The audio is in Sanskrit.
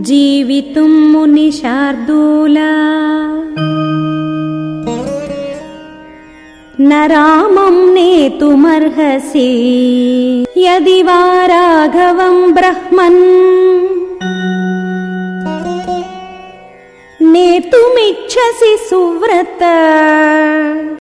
जीवितुम् मुनिशार्दूला न रामम् नेतुमर्हसि। यदि वा राघवम् ब्रह्मन्। नेतुमिच्छसि सुव्रत।